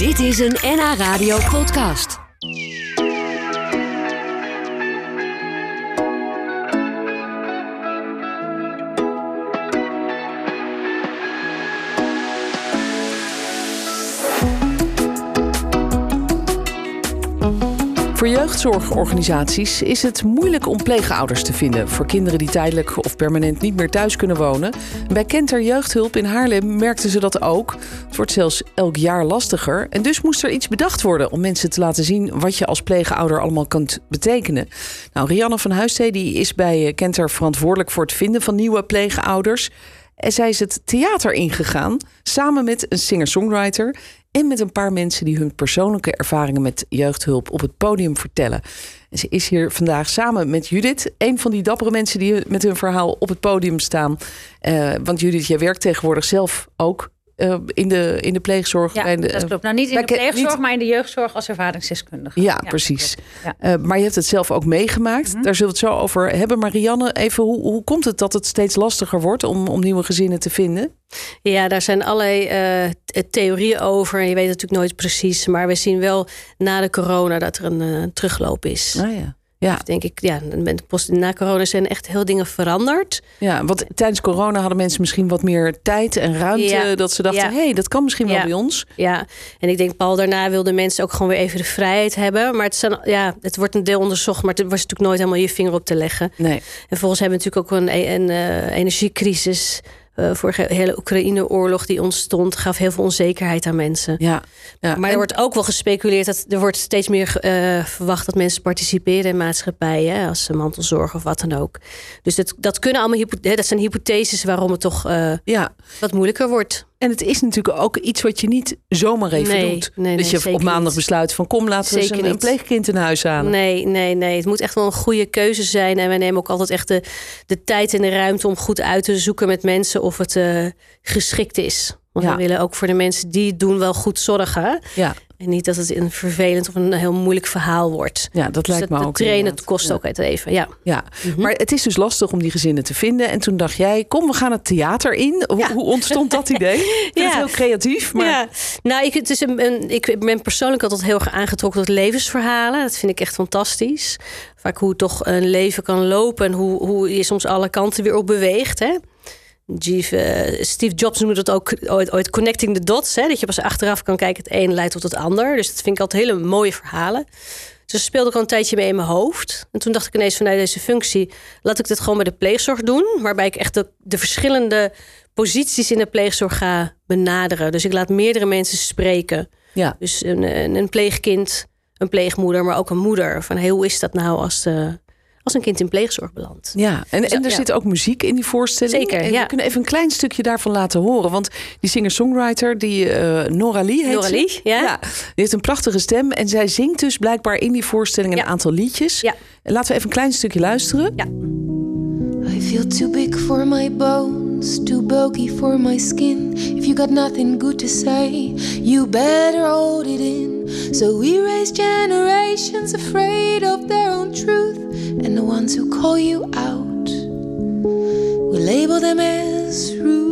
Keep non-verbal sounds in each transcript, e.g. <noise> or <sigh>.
Dit is een NH Radio podcast. Voor jeugdzorgorganisaties is het moeilijk om pleegouders te vinden voor kinderen die tijdelijk permanent niet meer thuis kunnen wonen. Bij Kenter Jeugdhulp in Haarlem merkten ze dat ook. Het wordt zelfs elk jaar lastiger en dus moest er iets bedacht worden om mensen te laten zien wat je als pleegouder allemaal kunt betekenen. Nou, Rianne van Huistee die is bij Kenter verantwoordelijk voor het vinden van nieuwe pleegouders. En zij is het theater ingegaan samen met een singer-songwriter en met een paar mensen die hun persoonlijke ervaringen met jeugdhulp op het podium vertellen. En ze is hier vandaag samen met Judith, een van die dappere mensen die met hun verhaal op het podium staan. Uh, want Judith, jij werkt tegenwoordig zelf ook uh, in, de, in de pleegzorg. Ja, en de, dat klopt. Nou, niet in de pleegzorg, niet... maar in de jeugdzorg als ervaringsdeskundige. Ja, ja precies. Ja. Uh, maar je hebt het zelf ook meegemaakt. Mm -hmm. Daar zullen we het zo over hebben. Marianne, even, hoe, hoe komt het dat het steeds lastiger wordt om, om nieuwe gezinnen te vinden? Ja, daar zijn allerlei uh, theorieën over. En je weet het natuurlijk nooit precies. Maar we zien wel na de corona dat er een uh, terugloop is. Ah, ja. Ja. Dus denk ik, ja, na corona zijn echt heel dingen veranderd. Ja, want tijdens corona hadden mensen misschien wat meer tijd en ruimte. Ja. Dat ze dachten, hé, ja. hey, dat kan misschien wel bij ons. Ja, en ik denk, Paul, daarna wilden mensen ook gewoon weer even de vrijheid hebben. Maar het, zijn, ja, het wordt een deel onderzocht, maar het was natuurlijk nooit helemaal je vinger op te leggen. Nee. En volgens hebben we natuurlijk ook een, een, een uh, energiecrisis. Uh, vorige hele Oekraïne-oorlog die ontstond, gaf heel veel onzekerheid aan mensen. Ja, ja. Maar er wordt ook wel gespeculeerd dat er wordt steeds meer uh, verwacht dat mensen participeren in maatschappijen, als mantelzorg of wat dan ook. Dus dat, dat kunnen allemaal dat zijn hypotheses waarom het toch uh, ja. wat moeilijker wordt. En het is natuurlijk ook iets wat je niet zomaar even nee, doet. Nee, dat nee, je op maandag niet. besluit van kom laten we Zeker een, pleegkind in huis aan. Nee, nee, nee. Het moet echt wel een goede keuze zijn. En wij nemen ook altijd echt de, de tijd en de ruimte om goed uit te zoeken met mensen of het uh, geschikt is. Want Ja. we willen ook voor de mensen die het doen wel goed zorgen. Ja, En niet dat het een vervelend of een heel moeilijk verhaal wordt. ja dat Dus lijkt dat, me dat ook. trainen inderdaad. het kost Ja. ook het even. Ja. Ja, Mhm. maar het is dus lastig om die gezinnen te vinden. En toen dacht jij, kom, we gaan het theater in. Hoe, Ja. hoe ontstond dat idee? <laughs> Ik Ja. het heel creatief, maar Ja, nou, ik, het is een, een- ik ben persoonlijk altijd heel erg aangetrokken tot levensverhalen. Dat vind ik echt fantastisch. Vaak hoe toch een leven kan lopen en hoe, hoe je soms alle kanten weer op beweegt. Hè? Eh, Steve Jobs noemde dat ook ooit, ooit connecting the dots. Hè? Dat je pas achteraf kan kijken, het een leidt tot het ander. Dus dat vind ik altijd hele mooie verhalen. Dus speelde ook al een tijdje mee in mijn hoofd. En toen dacht ik ineens vanuit deze functie... laat ik dit gewoon bij de pleegzorg doen. Waarbij ik echt de, de verschillende posities in de pleegzorg ga benaderen. Dus ik laat meerdere mensen spreken. ja. Dus een, een, een pleegkind, een pleegmoeder, maar ook een moeder. Van hey, hoe is dat nou als, eh, als een kind in pleegzorg belandt? Ja, en, en er ja. zit ook muziek in die voorstelling. Zeker, En ja. We kunnen even een klein stukje daarvan laten horen. Want die singer-songwriter, die eh Nora Lee heet Nora ze. Lee, ja. Die heeft een prachtige stem. En zij zingt dus blijkbaar in die voorstelling een Ja. aantal liedjes. Ja. En laten we even een klein stukje luisteren. Ja. I feel too big for my too bulky for my skin. If you got nothing good to say, you better hold it in. So we raise generations afraid of their own truth, and the ones who call you out, we label them as rude.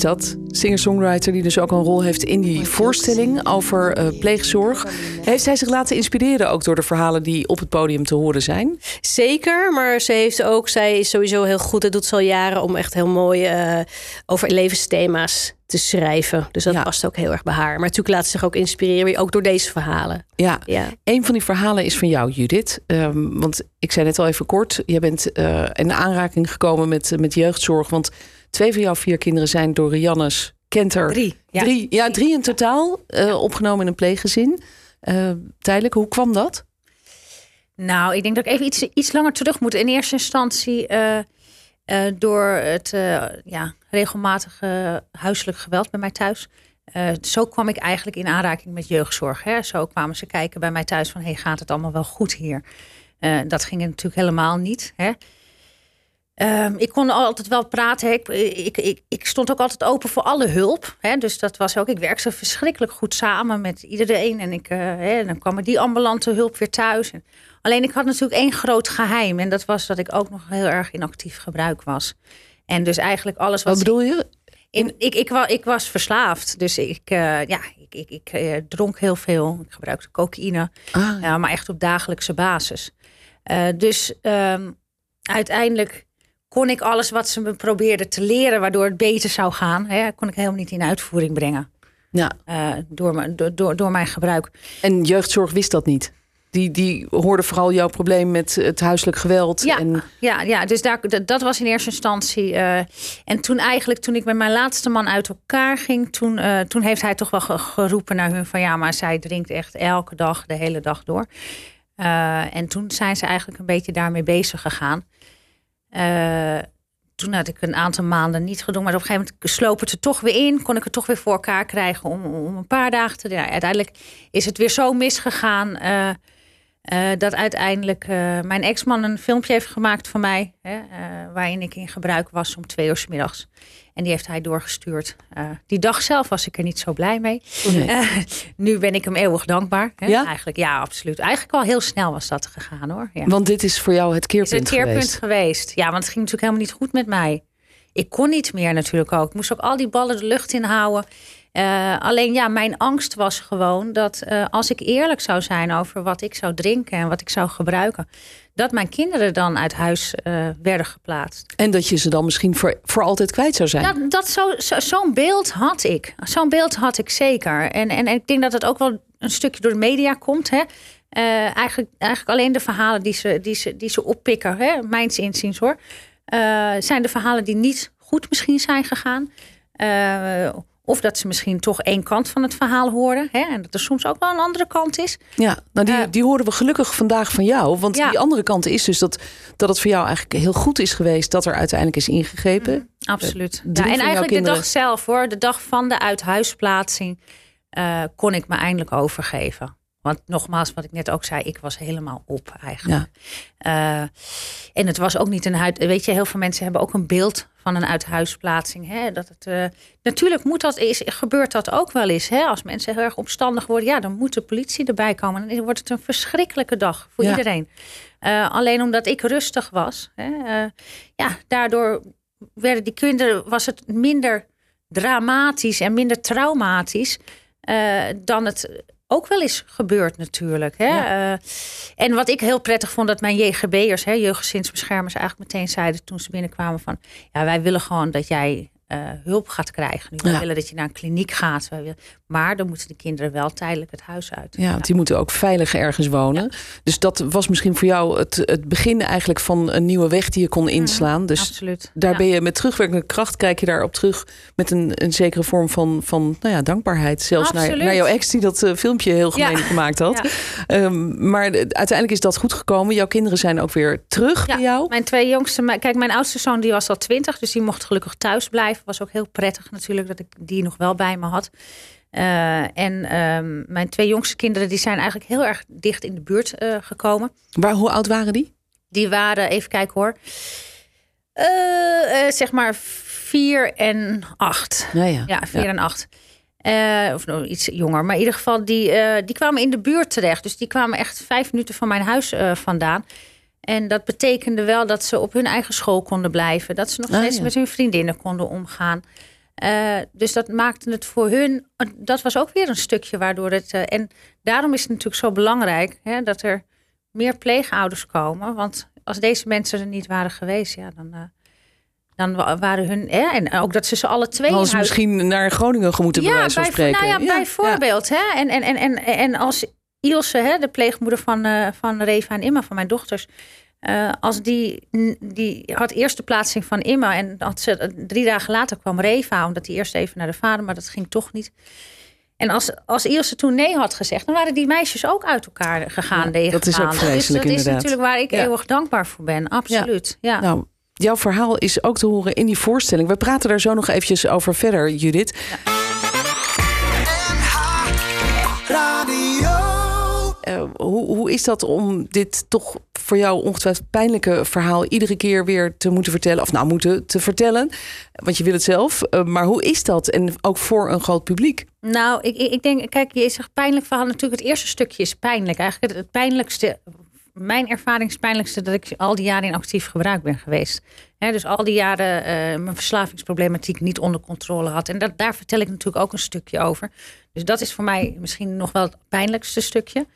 Is dat. Singer-songwriter die dus ook een rol heeft in die voorstelling over eh, pleegzorg. Heeft zij zich laten inspireren ook door de verhalen die op het podium te horen zijn? Zeker, maar ze heeft ook, zij is sowieso heel goed. Dat doet ze al jaren om echt heel mooi eh, over levensthema's te schrijven. Dus dat Ja. past ook heel erg bij haar. Maar natuurlijk laat ze zich ook inspireren, ook door deze verhalen. Ja, Ja. Een van die verhalen is van jou, Judith. Ehm, want ik zei net al even kort, je bent eh, in aanraking gekomen met, met jeugdzorg. Want twee van jouw vier kinderen zijn door Riannes Kenter. Drie, ja. Drie, ja, drie in totaal eh, opgenomen in een pleeggezin. Eh, tijdelijk, hoe kwam dat? Nou, ik denk dat ik even iets, iets langer terug moet. In eerste instantie eh, eh, door het eh, ja, regelmatige huiselijk geweld bij mij thuis. Eh, zo kwam ik eigenlijk in aanraking met jeugdzorg. Hè. Zo kwamen ze kijken bij mij thuis van... Hey, gaat het allemaal wel goed hier? Eh, dat ging natuurlijk helemaal niet. Hè. Ehm, ik kon altijd wel praten. Ik, ik, ik, ik, stond ook altijd open voor alle hulp. Hè? Dus dat was ook. Ik werkte verschrikkelijk goed samen met iedereen. En ik, uh, hè, dan kwam er die ambulante hulp weer thuis. En, alleen ik had natuurlijk één groot geheim. En dat was dat ik ook nog heel erg in actief gebruik was. En dus eigenlijk alles wat. Wat bedoel je? In, ik, ik, ik, was verslaafd. Dus ik, uh, ja, ik, ik, ik uh, dronk heel veel. Ik gebruikte cocaïne. Ah. Ja, maar echt op dagelijkse basis. Dus um, uiteindelijk kon ik alles wat ze me probeerden te leren, waardoor het beter zou gaan, hè, kon ik helemaal niet in uitvoering brengen. Ja. Uh, door, mijn, door, door mijn gebruik. En jeugdzorg wist dat niet? Die, die hoorde vooral jouw probleem met het huiselijk geweld. Ja, en... ja, ja dus daar, dat was in eerste instantie. Uh, en toen eigenlijk, toen ik met mijn laatste man uit elkaar ging, toen, uh, toen heeft hij toch wel geroepen naar hun van ja, maar zij drinkt echt elke dag, de hele dag door. Uh, en toen zijn ze eigenlijk een beetje daarmee bezig gegaan. Uh, toen had ik een aantal maanden niet gedaan. Maar op een gegeven moment sloop het er toch weer in. Kon ik het toch weer voor elkaar krijgen om, om een paar dagen te... Ja, uiteindelijk is het weer zo misgegaan... Uh, uh, dat uiteindelijk mijn ex-man een filmpje heeft gemaakt van mij. waarin ik in gebruik was om twee uur s middags. En die heeft hij doorgestuurd. Die dag zelf was ik er niet zo blij mee. Nee. Uh, nu ben ik hem eeuwig dankbaar. Hè? Ja? Eigenlijk, ja, absoluut. Eigenlijk al heel snel was dat gegaan hoor. Ja. Want dit is voor jou het keerpunt, is het keerpunt geweest. geweest. Ja, want het ging natuurlijk helemaal niet goed met mij. Ik kon niet meer natuurlijk ook. Ik moest ook al die ballen de lucht in houden. Uh, alleen ja, mijn angst was gewoon dat uh, als ik eerlijk zou zijn over wat ik zou drinken en wat ik zou gebruiken, dat mijn kinderen dan uit huis uh, werden geplaatst. En dat je ze dan misschien voor, voor altijd kwijt zou zijn. Dat, dat zo, zo, zo'n beeld had ik. Zo'n beeld had ik zeker. En, en, en ik denk dat het ook wel een stukje door de media komt. Hè? eigenlijk, eigenlijk alleen de verhalen die ze, die ze, die ze oppikken, hè? mijns inziens hoor, zijn de verhalen die niet goed misschien zijn gegaan. Of dat ze misschien toch één kant van het verhaal horen. Hè? En dat er soms ook wel een andere kant is. Ja, nou die, uh, die horen we gelukkig vandaag van jou. Want ja. die andere kant is dus dat, dat het voor jou eigenlijk heel goed is geweest... dat er uiteindelijk is ingegrepen. Mm, absoluut. Uh, ja, en eigenlijk kinderen... de dag zelf hoor. De dag van de uithuisplaatsing uh, kon ik me eindelijk overgeven. Want nogmaals, wat ik net ook zei, ik was helemaal op eigenlijk. Ja. Uh, en het was ook niet een huid. Weet je, heel veel mensen hebben ook een beeld van een uithuisplaatsing. Hè? Dat het, uh, natuurlijk moet dat, is, gebeurt dat ook wel eens. Hè? Als mensen heel erg opstandig worden, ja, dan moet de politie erbij komen. Dan wordt het een verschrikkelijke dag voor ja. iedereen. Uh, alleen omdat ik rustig was, hè? ja, daardoor werden die kinderen, was het minder dramatisch en minder traumatisch dan het ook wel eens gebeurd natuurlijk. Hè? Ja. Uh, en wat ik heel prettig vond, dat mijn JGB'ers, jeugdgezinsbeschermers, eigenlijk meteen zeiden toen ze binnenkwamen van, ja, wij willen gewoon dat jij uh, hulp gaat krijgen. Nu, wij ja. willen dat je naar een kliniek gaat. Maar dan moeten de kinderen wel tijdelijk het huis uit. Ja, want die moeten ook veilig ergens wonen. Ja. Dus dat was misschien voor jou het, het begin eigenlijk van een nieuwe weg die je kon inslaan. Dus Absoluut. daar ben je met terugwerkende kracht, kijk je daarop terug met een, een zekere vorm van, van nou ja, dankbaarheid. Zelfs naar, naar jouw ex die dat uh, filmpje heel gemeen gemaakt had. Um, maar uiteindelijk is dat goed gekomen. Jouw kinderen zijn ook weer terug bij jou. Mijn twee jongste, kijk, mijn oudste zoon die was al twintig, dus die mocht gelukkig thuis blijven was ook heel prettig natuurlijk dat ik die nog wel bij me had. Uh, en um, mijn twee jongste kinderen die zijn eigenlijk heel erg dicht in de buurt uh, gekomen. Waar, hoe oud waren die? Die waren, even kijken hoor, uh, zeg maar vier en acht. Ja, ja. ja vier ja. en acht. of nou, iets jonger. Maar in ieder geval, die, die kwamen in de buurt terecht. Dus die kwamen echt vijf minuten van mijn huis vandaan. En dat betekende wel dat ze op hun eigen school konden blijven. Dat ze nog steeds ah, ja. met hun vriendinnen konden omgaan. Uh, dus dat maakte het voor hun. Dat was ook weer een stukje waardoor het. Uh, en daarom is het natuurlijk zo belangrijk hè, dat er meer pleegouders komen. Want als deze mensen er niet waren geweest, ja, dan. Uh, dan waren hun. Hè, en ook dat ze ze alle twee. Als huis... misschien naar Groningen moeten ja, bij, spreken. Nou ja, ja bijvoorbeeld. Ja. Hè, en, en, en, en, en als Ilse, hè, de pleegmoeder van, uh, van Reva en Imma, van mijn dochters. Uh, als die, die had eerst de plaatsing van Imma. En had ze, drie dagen later kwam Reva. Omdat hij eerst even naar de vader. Maar dat ging toch niet. En als, als Ilse toen nee had gezegd. Dan waren die meisjes ook uit elkaar gegaan. Ja, dat is ook vreselijk dus dat inderdaad. is natuurlijk waar ik ja. eeuwig dankbaar voor ben. Absoluut. Ja. Nou, jouw verhaal is ook te horen in die voorstelling. We praten daar zo nog eventjes over verder, Judith. Hoe, hoe is dat om dit toch voor jou ongetwijfeld pijnlijke verhaal iedere keer weer te moeten vertellen. Of nou, moeten te vertellen. Want je wil het zelf. Uh, maar hoe is dat? En ook voor een groot publiek. Nou, ik, ik denk, kijk, je zegt pijnlijk verhaal. Natuurlijk, het eerste stukje is pijnlijk. Eigenlijk het, pijnlijkste mijn ervaringspijnlijkste dat ik al die jaren in actief gebruik ben geweest. dus al die jaren uh, mijn verslavingsproblematiek niet onder controle had. En dat, daar vertel ik natuurlijk ook een stukje over. Dus dat is voor mij misschien nog wel het pijnlijkste stukje.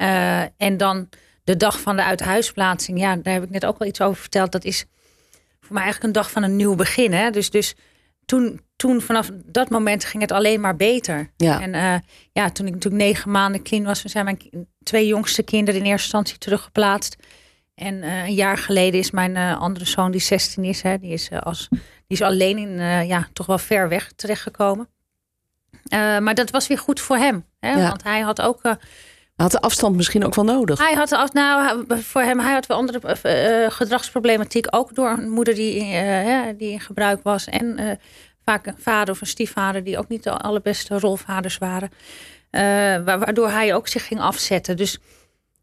Uh, en dan de dag van de uithuisplaatsing. Ja, daar heb ik net ook wel iets over verteld. Dat is voor mij eigenlijk een dag van een nieuw begin. Hè? Dus, dus toen, toen vanaf dat moment ging het alleen maar beter. Ja. En uh, ja, toen ik natuurlijk negen maanden kind was, zijn mijn twee jongste kinderen in eerste instantie teruggeplaatst. En uh, een jaar geleden is mijn uh, andere zoon, die 16 is, hè, die, is als, die is alleen in, ja, toch wel ver weg terechtgekomen. maar dat was weer goed voor hem. Hè, Ja. Want hij had ook Had de afstand misschien ook wel nodig? hij had af, nou, voor hem, hij had wel andere eh, gedragsproblematiek. Ook door een moeder die, eh, die in gebruik was. En eh, vaak een vader of een stiefvader die ook niet de allerbeste rolvaders waren. Eh, wa- waardoor hij ook zich ging afzetten. Dus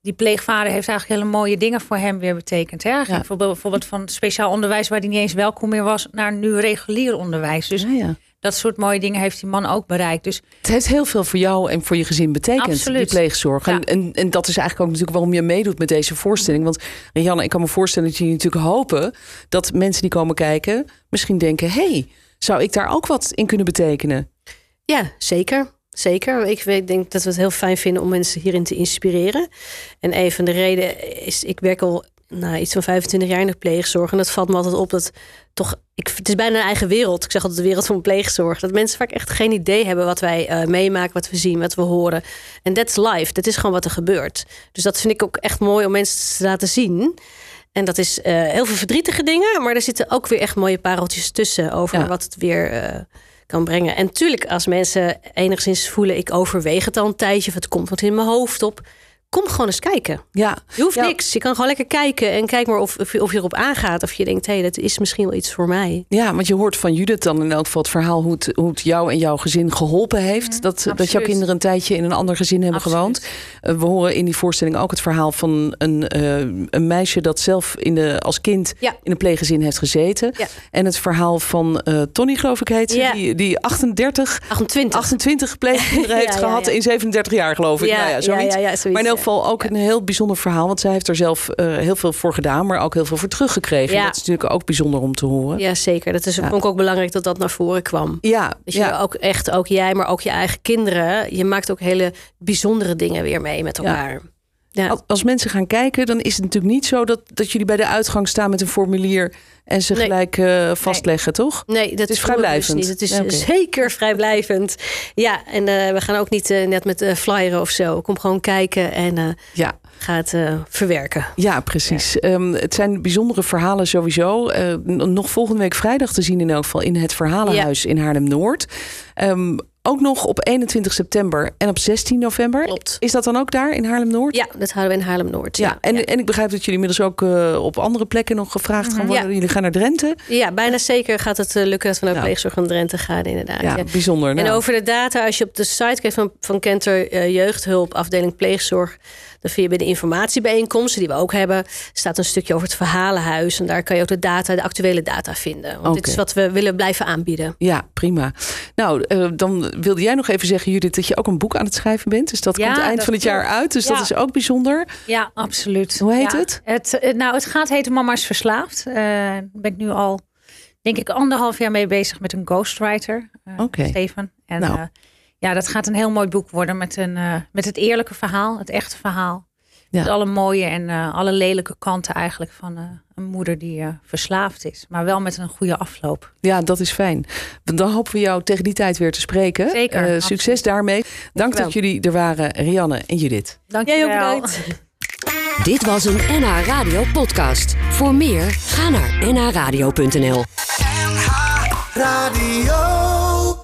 die pleegvader heeft eigenlijk hele mooie dingen voor hem weer betekend. Hè? Ja. bijvoorbeeld, bijvoorbeeld van speciaal onderwijs waar hij niet eens welkom meer was, naar nu regulier onderwijs. Dus Ja, ja. Dat soort mooie dingen heeft die man ook bereikt. Dus Het heeft heel veel voor jou en voor je gezin betekend, Absoluut. die pleegzorg. En, Ja. en, en dat is eigenlijk ook natuurlijk waarom je meedoet met deze voorstelling. Want Rianne, ik kan me voorstellen dat jullie natuurlijk hopen dat mensen die komen kijken misschien denken: hé, hey, zou ik daar ook wat in kunnen betekenen? Ja, zeker. Zeker. Ik weet- denk dat we het heel fijn vinden om mensen hierin te inspireren. En een van de redenen is, ik werk al nou, iets van 25 jaar in de pleegzorg. En dat valt me altijd op dat toch, ik, het is bijna een eigen wereld. Ik zeg altijd de wereld van pleegzorg. Dat mensen vaak echt geen idee hebben wat wij eh, meemaken, wat we zien, wat we horen. En that's life. Dat is gewoon wat er gebeurt. Dus dat vind ik ook echt mooi om mensen te laten zien. En dat is eh, heel veel verdrietige dingen, maar er zitten ook weer echt mooie pareltjes tussen over Ja. wat het weer eh, kan brengen. En natuurlijk, als mensen enigszins voelen, ik overweeg het al een tijdje, of het komt wat in mijn hoofd op. Kom gewoon eens kijken. Ja, Je hoeft Ja. niks. Je kan gewoon lekker kijken en kijk maar of, of, je, of je erop aangaat. Of je denkt, hé, hey, dat is misschien wel iets voor mij. Ja, want je hoort van Judith dan in elk geval het verhaal hoe het, hoe het jou en jouw gezin geholpen heeft. dat, dat jouw kinderen een tijdje in een ander gezin hebben Absoluut. gewoond. Uh, we horen in die voorstelling ook het verhaal van een, uh, een meisje dat zelf in de, als kind Ja. in een pleeggezin heeft gezeten. En het verhaal van uh, Tony, geloof ik heet ze, die, die 38, 28. 28 pleegkinderen heeft gehad in 37 jaar, geloof ik. Ja, nou ja, zoiets. ja, ja, zoiets, maar in elk. Geval ook een heel bijzonder verhaal. Want zij heeft er zelf uh, heel veel voor gedaan, maar ook heel veel voor teruggekregen. Ja. Dat is natuurlijk ook bijzonder om te horen. Ja, zeker. Dat is Ja. vond ik ook belangrijk dat dat naar voren kwam. Ja, Dat je ja. ook echt, ook jij, maar ook je eigen kinderen, je maakt ook hele bijzondere dingen weer mee met elkaar. Ja. Als- mensen gaan kijken, dan is het natuurlijk niet zo dat, dat jullie bij de uitgang staan met een formulier en ze Nee. gelijk eh, vastleggen, toch? Nee, dat is is vrijblijvend. Niet. Het is Ja, zeker vrijblijvend. Ja, en eh, we gaan ook niet eh, net met flyeren of zo. Kom gewoon kijken en Ja, ga het verwerken. ja precies. Ehm, het zijn bijzondere verhalen sowieso. Nog volgende week vrijdag te zien in elk geval in het Verhalenhuis in Haarlem-Noord. Ehm, ook nog op 21 september en op 16 november. Klopt. Is dat dan ook daar in Haarlem-Noord? Ja, dat houden we in Haarlem-Noord. Ja, en, en ik begrijp dat jullie inmiddels ook eh, op andere plekken nog gevraagd gaan worden. Ja. Jullie gaan naar Drenthe. ja, bijna zeker gaat het eh, lukken dat we naar Ja. pleegzorg van Drenthe gaan inderdaad. Ja, ja. bijzonder. En Nou, over de data, als je op de site kijkt van, van Kenter eh, Jeugdhulp, afdeling pleegzorg, dan vind je bij de informatiebijeenkomsten die we ook hebben, staat een stukje over het verhalenhuis. En daar kan je ook de data, de actuele data vinden. Want dit is wat we willen blijven aanbieden. Ja, prima. Nou, eh, dan wilde jij nog even zeggen, Judith, dat je ook een boek aan het schrijven bent. Dus dat Ja, komt eind dat van het jaar uit. Dus Ja. dat is ook bijzonder. Ja, absoluut. Hoe heet Ja. het? het? eh, Nou, het gaat heten Mama is verslaafd. Eh, Daar ben ik nu al, denk ik, anderhalf jaar mee bezig met een ghostwriter. Oké. Steven. En Nou. Ja, dat gaat een heel mooi boek worden met, een, eh, met het eerlijke verhaal, het echte verhaal. Ja. Met alle mooie en eh, alle lelijke kanten eigenlijk van eh, een moeder die eh, verslaafd is. Maar wel met een goede afloop. Ja, dat is fijn. Dan hopen we jou tegen die tijd weer te spreken. Zeker, Eh, succes daarmee. Dank Dankjewel. dat jullie er waren, Rianne en Judith. Dank Jij je ook wel. bedankt. <laughs> Dit was een NH Radio podcast. Voor meer, ga naar nhradio.nl. Radio.